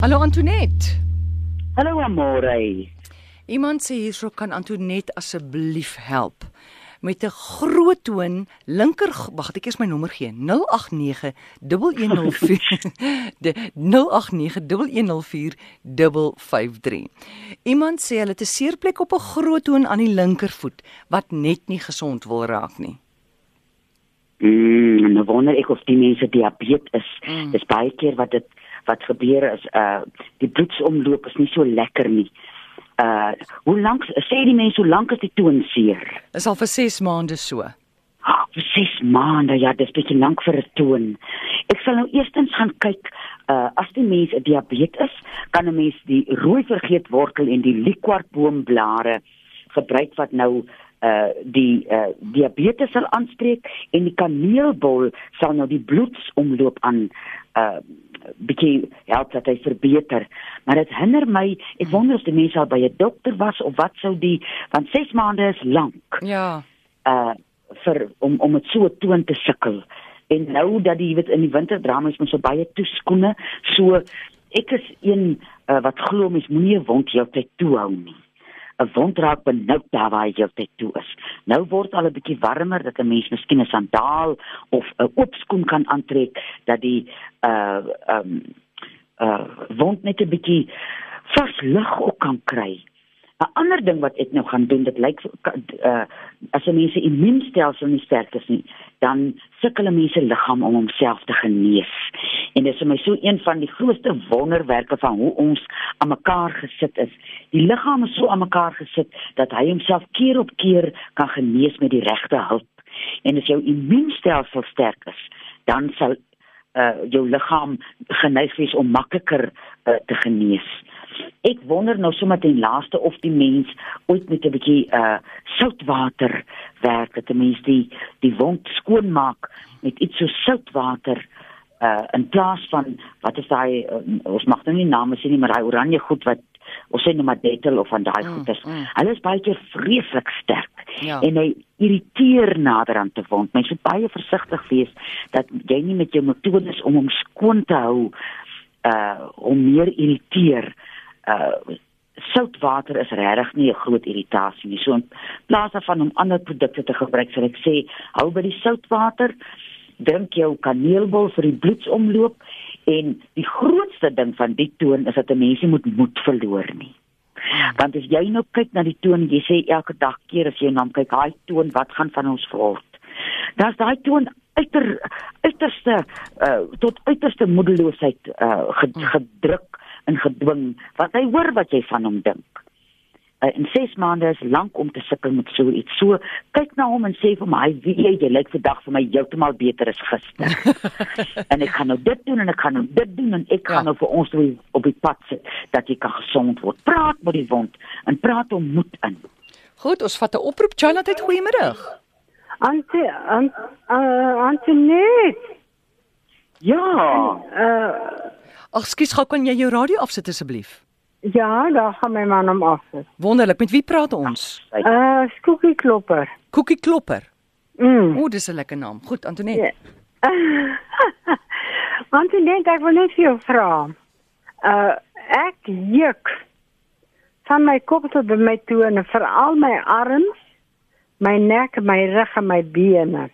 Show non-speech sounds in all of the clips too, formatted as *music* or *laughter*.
Hallo Antoinette. Hallo Amore. Iemand sê hierso kan Antoinette asseblief help met 'n groot toon linker wag ek eers my nommer gee 089 110 *laughs* de 0891104553 Iemand sê hulle het 'n seerplek op 'n groot toon aan die linkervoet wat net nie gesond wil raak nie Mm, nou wonder ek of die mense diabetes is. Mm. Dis baie keer wat dit wat gebeur is uh die bloedsomloop is nie so lekker nie. Uh hoe lank sê die mense hoe lank is die toon seer? Is al vir 6 maande so. Oh, vir 6 maande, ja, dis bietjie lank vir 'n toon. Ek sal nou eerstens gaan kyk uh as die mens 'n diabetes kan 'n mens die rooi vergeetwortel en die liquorboomblare gebruik wat nou uh die uh diabetes sal aanspreek en die kaneelbol sal nou die bloedsomloop aan uh bietjie help dat hy verbeter. Maar dit hinder my, ek wonder of die mense al by 'n dokter was of wat sou die want 6 maande is lank. Ja. Uh vir om om dit so toon te sukkel. En nou dat jy weet in die winter dra mens mos so baie toeskoene, so ek is een uh, wat glo mens moenie 'n wond heeltyd toehou nie. 'n Wond raak benoud daar waar jy heeltyd toe is. Nou word al 'n bietjie warmer dat 'n mens miskien 'n sandaal of 'n oop skoen kan aantrek dat die uh um uh wond net 'n bietjie vars lug ook kan kry. 'n Ander ding wat ek nou gaan doen, dit lyk uh as 'n mens se immuunstelsel nie sterk is nie, dan sukkel 'n mens se liggaam om homself te genees. En dit is vir my so een van die grootste wonderwerke van hoe ons aan mekaar gesit is. Die liggaam is so aan mekaar gesit dat hy homself keer op keer kan genees met die regte hulp. En as jou immuunstelsel sterk is, dan sal uh jou liggaam geneig wees om makliker uh, te genees. Ek wonder nou sommer ten laaste of die mens ooit met 'n bietjie uh soutwater werk, dat 'n mens die die wond skoonmaak met iets so soutwater uh in plaas van wat is daai uh, ons mag nou nie name sê nie, maar daai oranje goed wat ons sê nou maar detel of van daai mm, goeders. Mm. Hulle is baie keer vreeslik sterk. Ja. En hy irriteer nader aan te wond. Mens moet baie versigtig wees dat jy nie met jou metodes om hom skoon te hou uh om meer irriteer uh soutwater is regtig nie 'n groot irritasie nie. So in plaas daarvan om ander produkte te gebruik, sal ek sê hou by die soutwater. Drink jou kaneelbol vir die bloedsomloop en die grootste ding van die toon is dat 'n mens nie moet moed verloor nie. Want as jy nou kyk na die toon, jy sê elke dag keer as jy na hom kyk, hy toon wat gaan van ons word. Daar's daai toon uiter uiterste uh tot uiterste moedeloosheid uh gedruk en gedwing wat hy hoor wat jy van hom dink. Uh, in 6 maande is lank om te sukkel met so iets. So kyk na hom en sê vir my, wie jy, jy lyk vandag vir my heeltemal beter as gister. *laughs* en ek gaan nou dit doen en ek gaan nou dit doen en ek ja. gaan nou vir ons op die pad sit dat jy kan gesond word. Praat met die wond en praat hom moed in. Goed, ons vat 'n oproep. Jonathan, goeiemiddag. Ante an, uh, Antoinette. Ja. Uh Ag, skus, gou kan jy jou radio afsit asseblief? Ja, daar gaan my man om af. Wonderlik. Met wie praat ons? Uh Skookie Klopper. Koekie Klopper. Mm. O, dis 'n lekker naam. Goed, Antoinette. Ja. *laughs* Antoinette, ek wil net vir jou vra. Uh ek juk van my kop tot by my tone, veral my arms, my nek, my rug en my bene.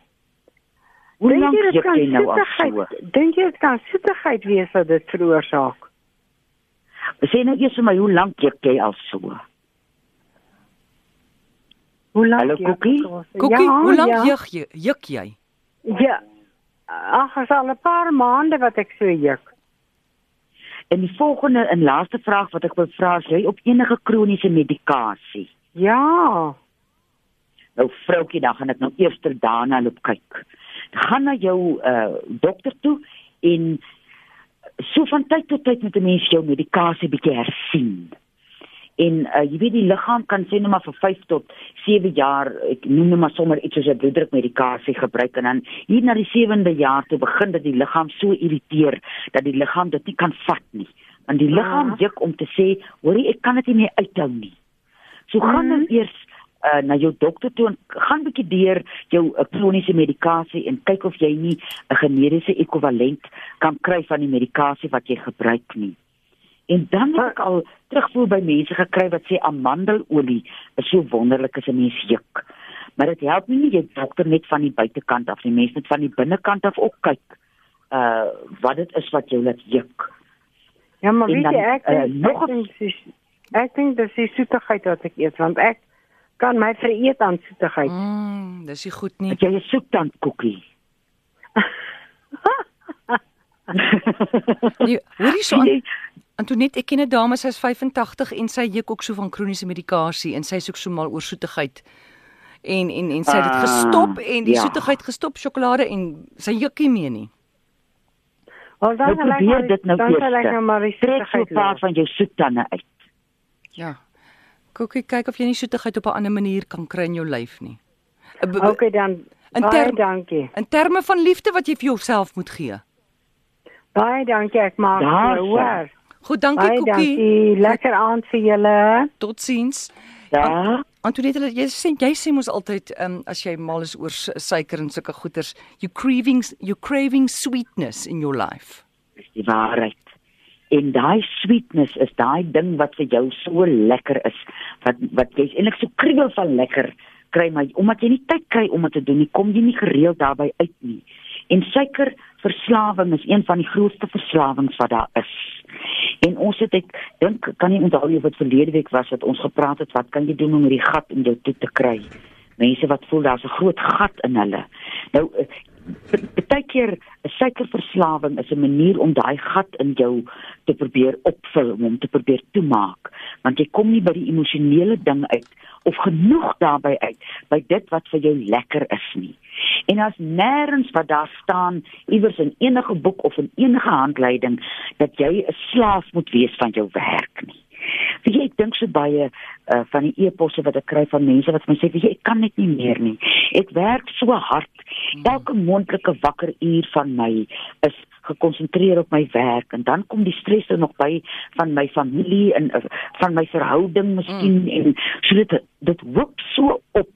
Hoe lank jy dit jy kan nou al so? Dink jy dit kan soetigheid wees wat dit veroorsaak? Sê nou eers vir my hoe lank jy jy al so? Hoe lank Hallo, al? Koekie, ja, hoe lank ja. juk jy? Juk jy? Ja. Ag, is al 'n paar maande wat ek so juk. En die volgende en laaste vraag wat ek wil vra is jy op enige kroniese medikasie? Ja. Nou vroutjie, dan gaan ek nou eers ter daarna loop kyk. Gaan na jou uh dokter toe en so van tyd tot tyd moet 'n mens jou medikasie bietjie hersien. En uh jy weet die liggaam kan sê net maar vir 5 tot 7 jaar, ek noem net maar sommer iets soos 'n bloeddrukmedikasie gebruik en dan hier na die 7de jaar toe begin dit die liggaam so irriteer dat die liggaam dit nie kan vat nie. Want die liggaam Ja. juk om te sê, hoorie, ek kan dit nie meer uithou nie. So gaan dan eers uh, na jou dokter toe en gaan bietjie deur jou uh, kroniese medikasie en kyk of jy nie 'n generiese ekwivalent kan kry van die medikasie wat jy gebruik nie. En dan het ek al terugvoer by mense gekry wat sê amandelolie is so wonderlik as 'n mens juk. Maar dit help nie jy dokter net van die buitekant af nie, mense moet van die binnekant af ook kyk. Uh wat dit is wat jou laat juk. Ja, maar En weet dan, jy ek dink nog ek dink dis ek dink dis die soetigheid wat ek eet want ek kan my vereet aan soetigheid. Mm, dis nie goed nie. Het jy 'n soektandkoekie? *laughs* Nee, hoorie so Sien jy, Antoinette, ek ken 'n dame sy's 85 en sy juk ook so van kroniese medikasie en sy is ook so mal oor soetigheid. En en en sy het dit Ah, gestop en die ja. soetigheid gestop sjokolade en sy juk nie meer nie. Wel dan Nou ek probeer dit nou dan sal ek eers. nou maar die so soetigheid paar van jou soettande uit. Ja. Kokkie, kyk of jy nie soetigheid op 'n ander manier kan kry in jou lyf nie. Okay dan. In Baie term- dankie. In terme van liefde wat jy vir jouself moet gee. Baie dankie ek maak sal. hoor. Goed, dankie Baie Kokkie. dankie. Lekker aand vir julle. Totsiens. Ja. Antoinette, jy sê jy sê mos altyd um, as jy mal is oor su- suiker en sulke goeters, you craving you craving sweetness in your life. dis die waarheid. En daai sweetness is daai ding wat vir jou so lekker is, wat wat jy's eintlik so kriebel van lekker kry maar omdat jy nie tyd kry om dit te doen nie, kom jy nie gereeld daarbey uit nie. En suikerverslawing is een van die grootste verslawings wat daar is. En ons het ek dink kan nie onthou of dit verlede week was wat ons gepraat het wat kan jy doen om hierdie gat in jou toe te kry? Mense wat voel daar's 'n groot gat in hulle. Nou baie keer 'n suikerverslawing is 'n manier om daai gat in jou te probeer opvul, om hom te probeer toemaak, want jy kom nie by die emosionele ding uit of genoeg daarbey uit by dit wat vir jou lekker is nie. En as nêrens wat daar staan iewers in enige boek of in enige handleiding dat jy 'n slaaf moet wees van jou werk nie. Weet jy, ek dink so baie uh, van die e-posse wat ek kry van mense wat my sê, weet jy, ek kan net nie meer nie. Ek werk so hard. Elke moontlike wakker uur van my is gekonsentreer op my werk en dan kom die stres er nog by van my familie en uh, van my verhouding miskien mm. en so dit dit hoop so op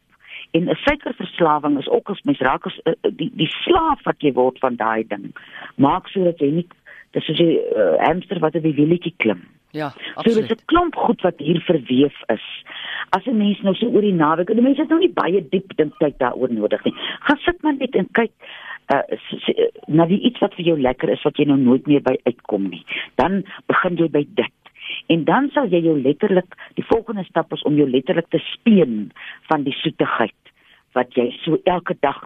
en 'n suikerverslawing is ook as mens raak as uh, die die slaaf wat jy word van daai ding maak sodat jy nie dis soos 'n uh, hamster wat op die wielietjie klim Ja, So dis absoluut. 'n klomp goed wat hier verweef is. As 'n mens nou so oor die naweek, die mense het nou nie baie diep dink tyd daaroor nodig nie. Gaan sit maar net en kyk uh s- na die iets wat vir jou lekker is wat jy nou nooit meer by uitkom nie. Dan begin jy by dit. En dan sal jy jou letterlik die volgende stap is om jou letterlik te speen van die soetigheid wat jy so elke dag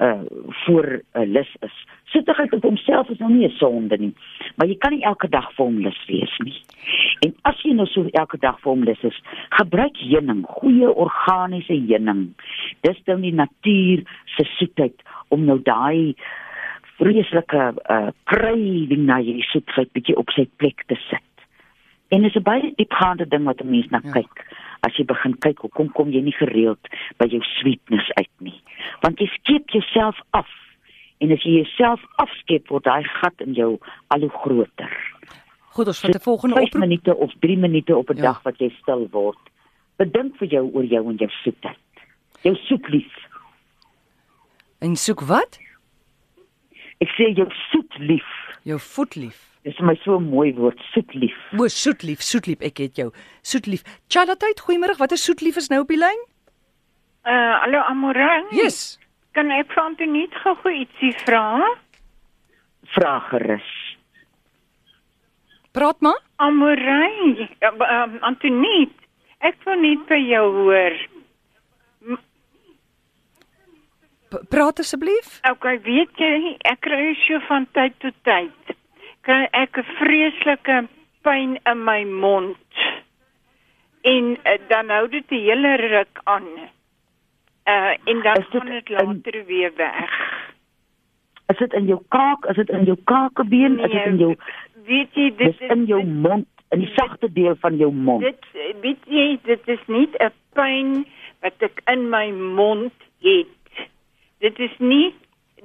uh voor 'n uh, lus is. Soetigheid op homself is nou nie 'n sonde nie, maar jy kan nie elke dag hom lus wees nie. En as jy nou so elke dag vir hom lus is, gebruik heuning, goeie organiese heuning. Dis dan die natuur se soetheid om nou daai vreeslike uh craving na hierdie soetheid bietjie op sy plek te sit. En dit is 'n baie diepgaande ding wat 'n mens na Ja. kyk. As jy begin kyk, hoekom kom jy nie gereeld by jou sweetness uit nie? Want jy skep jouself af. En as jy jouself afskep, word daai gat in jou al hoe groter. Goed, ons vat 'n volgende 5 oproep. minute of 3 minute op 'n Ja. dag wat jy stil word. Bedink vir jou oor jou en jou soetheid. Jou soetlief. En soek wat? Ek sê jou soetlief. Jou voetlief. Dis my so mooi woord, soetlief. O, soetlief, soetlief, ek het jou. Soetlief. Chalatheid, goeiemôre. Wat is soetlief is nou op die lyn? Uh, hallo Amorang. Yes. Kan ek vir Antoniet gou ietsie vra? Vra gerus. Praat maar. Amorang, uh, um, Antoniet, ek wil net by jou hoor. P praat asseblief. Okay, weet jy, ek kry so van tyd tot tyd. Kry ek 'n vreeslike pyn in my mond. En uh, dan hou dit 'n hele ruk aan. Uh en dan dit gaan dit in- later weer weg. Is dit in jou kaak? Is dit in jou kakebeen? Is dit in jou weet jy dit dis in jou mond, in die sagte deel van jou mond? Dit weet jy, dit is nie 'n pyn wat ek in my mond het. Dit is nie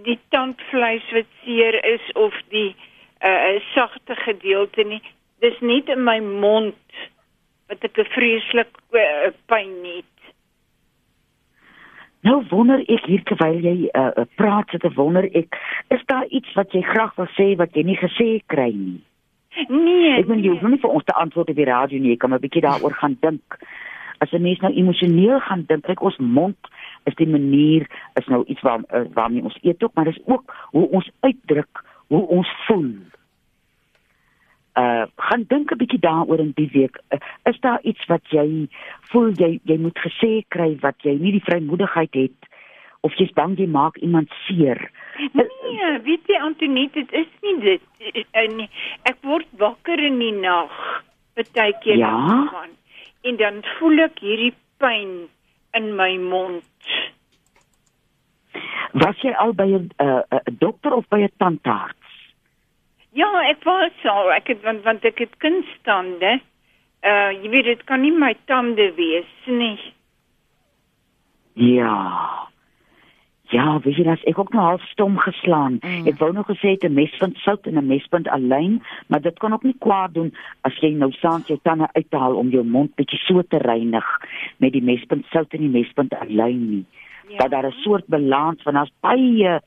die tandvleis wat seer is of die uh sagte gedeelte nie. Dis net in my mond wat ek 'n vreeslike uh, pyn het. Nou wonder ek hier terwyl jy uh, uh, praat, sit ek wonder ek, is daar iets wat jy graag wil sê wat jy nie gesê kry nie? Nee. Ek bedoel jy hoef nee. nie vir ons te antwoord op die radio nie, jy kan maar 'n bietjie daaroor gaan dink. As 'n mens nou emosioneel gaan dink, kyk ons mond is die manier is nou iets waar uh, waarmee ons eet ook, maar dis ook hoe ons uitdruk, hoe ons voel. Uh gaan dink 'n bietjie daaroor in die week. Uh, is daar iets wat jy voel jy jy moet gesê kry wat jy nie die vrymoedigheid het of jy's bang jy maak iemand seer? Nee, weet jy Antoinette, dit is nie dit uh, nie. Ek word wakker in die nag partykeer Ja? gaan en dan voel ek hierdie pyn in my mond. Was jy al by 'n uh, 'n dokter of by 'n tandarts? Ja, ek was al, ek het want want ek het kunstande. Uh jy weet dit kan nie my tande wees nie. Ja. Ja, weet jy, as ek ook nou half stom geslaan. Mm. Ek wou nog gesê 'n mespunt sout en 'n mespunt alleen, maar dit kan ook nie kwaad doen as jy nou saans jou tande uithaal om jou mond bietjie so te reinig met die mespunt sout en die mespunt alleen nie. Ja. Dat daar 'n soort balans van daar's baie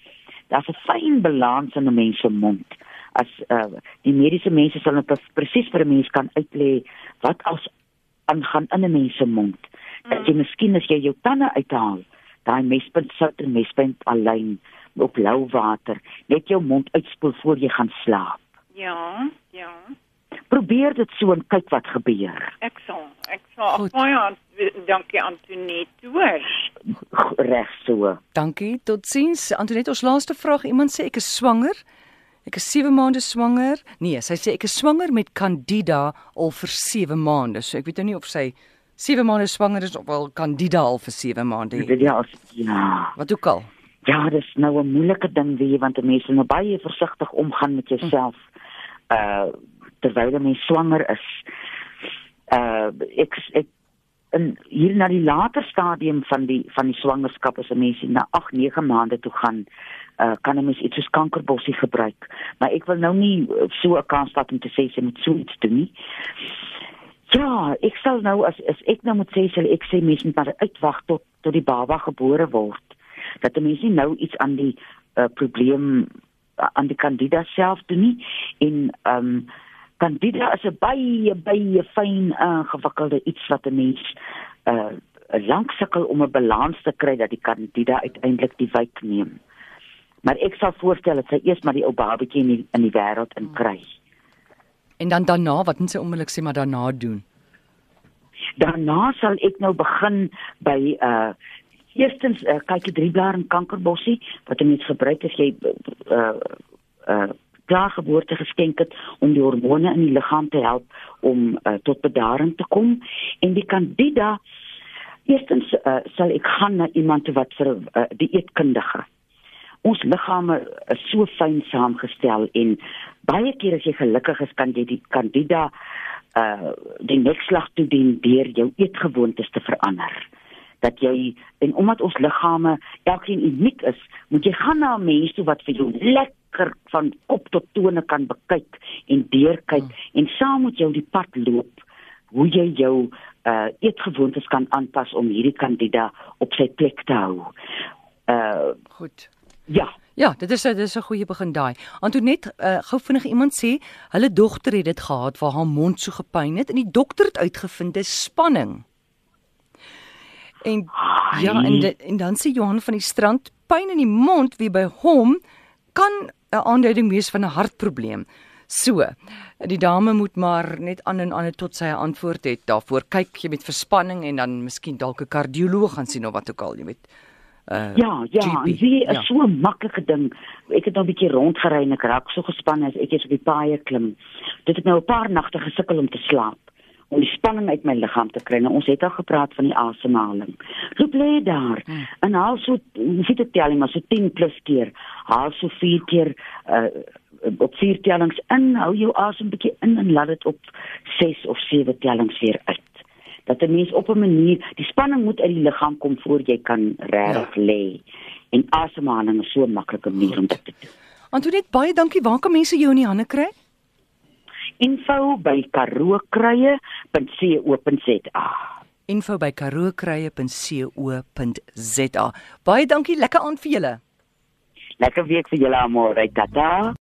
daar's 'n fyn balans in 'n mens se mond. As uh, die mediese mense sal dit presies vir 'n mens kan uitlê wat as aangaan in 'n mens se mond. Mm. Dat jy miskien as jy jou tande uithaal, daai mespunt sout en mespunt alleen op lou water, net jou mond uitspoel voor jy gaan slaap. Ja, ja. Probeer dit so en kyk wat gebeur. Ek sal. Ek sal. Goed. Baie an, dankie Antoinette. Hoor. Reg so. Dankie. Totsiens. Antoinette, ons laaste vraag. Iemand sê ek is swanger. Ek is 7 maande swanger. Nee, sy sê ek is swanger met Candida al vir 7 maande. So ek weet nou nie of sy 7 maande swanger is of al Candida al vir 7 maande het. ja, as, ja. Wat ook al. Ja, dis nou 'n moeilike ding wie want mense moet nou baie versigtig omgaan met jouself. Uh terwyl jy mens swanger is. Uh ek ek in hier na die later stadium van die van die swangerskap as 'n mens na 8, 9 maande toe gaan, uh kan 'n mens iets soos kankerbossie gebruik. Maar ek wil nou nie so 'n kans vat om te sê sy moet so iets doen nie. Ja, ek sal nou as as ek nou moet sê sal ek sê mense moet maar uitwag tot tot die baba gebore word. Dat 'n mens nie nou iets aan die uh, probleem uh, aan die kandida self doen nie en ehm um, kandida is 'n baie baie fyn ingewikkelde iets wat 'n mens uh lank sukkel om 'n balans te kry dat die kandida uiteindelik die wyk neem. Maar ek sal voorstel dat sy eers maar die ou babatjie in die, in die wêreld in kry. En dan daarna, wat moet sy onmiddellik sê maar daarna doen? Daarna sal ek nou begin by uh eerstens uh, kyk jy drie blaar in kankerbossie wat 'n mens gebruik as jy uh uh klaargeboorte geskenk het om die hormone in die liggaam te help om uh, tot bedaring te kom en die candida eerstens uh, sal ek gaan na iemand wat vir uh, die eetkundige ons liggame is so fyn saamgestel en baie keer as jy gelukkig is kan jy die candida uh die nekslag toedien deur jou eetgewoontes te verander dat jy en omdat ons liggame elkeen uniek is moet jy gaan na 'n mens toe wat vir jou lekker van kop tot tone kan bekyk en deurkyk hmm. en saam met jou die pad loop hoe jy jou uh eetgewoontes kan aanpas om hierdie candida op sy plek te hou. Uh Goed. Ja, Ja, dit is 'n dis 'n goeie begin daai. Antoinette, uh, gou vinnig iemand sê, hulle dogter het dit gehad waar haar mond so gepyn het en die dokter het uitgevind dis spanning. En ja, en dit, en dan sê Johan van die strand, pyn in die mond wie by hom kan 'n aanduiding wees van 'n hartprobleem. So, die dame moet maar net aan en aan tot sy 'n antwoord het daarvoor. Kyk jy met verspanning en dan miskien dalk 'n kardioloog gaan sien of wat ook al, jy weet. Uh, ja, ja, GP, en sien is ja. so 'n maklike ding. Ek het nou 'n bietjie rondgery en ek raak so gespanne as ek eers op die paaie klim. Dit het nou 'n paar nagte gesukkel om te slaap om die spanning uit my liggaam te kry. Nou ons het al gepraat van die asemhaling. Loop lê daar Hmm. en haal so sit dit tel maar so 10 plus keer. Haal so 4 keer uh op 4 tellings in, hou jou asem bietjie in en laat dit op 6 of 7 tellings weer uit. Dat 'n mens op 'n manier, die spanning moet uit die liggaam kom voor jy kan regtig ja. lê. En asemhaling is so 'n maklike manier om dit te doen. Antoinette, baie dankie. Waar kan mense jou in die hande kry? Info by karookruie.co.za. info by karookruie.co.za. Baie dankie, lekker aand vir julle. Lekker week vir julle almal. Tata.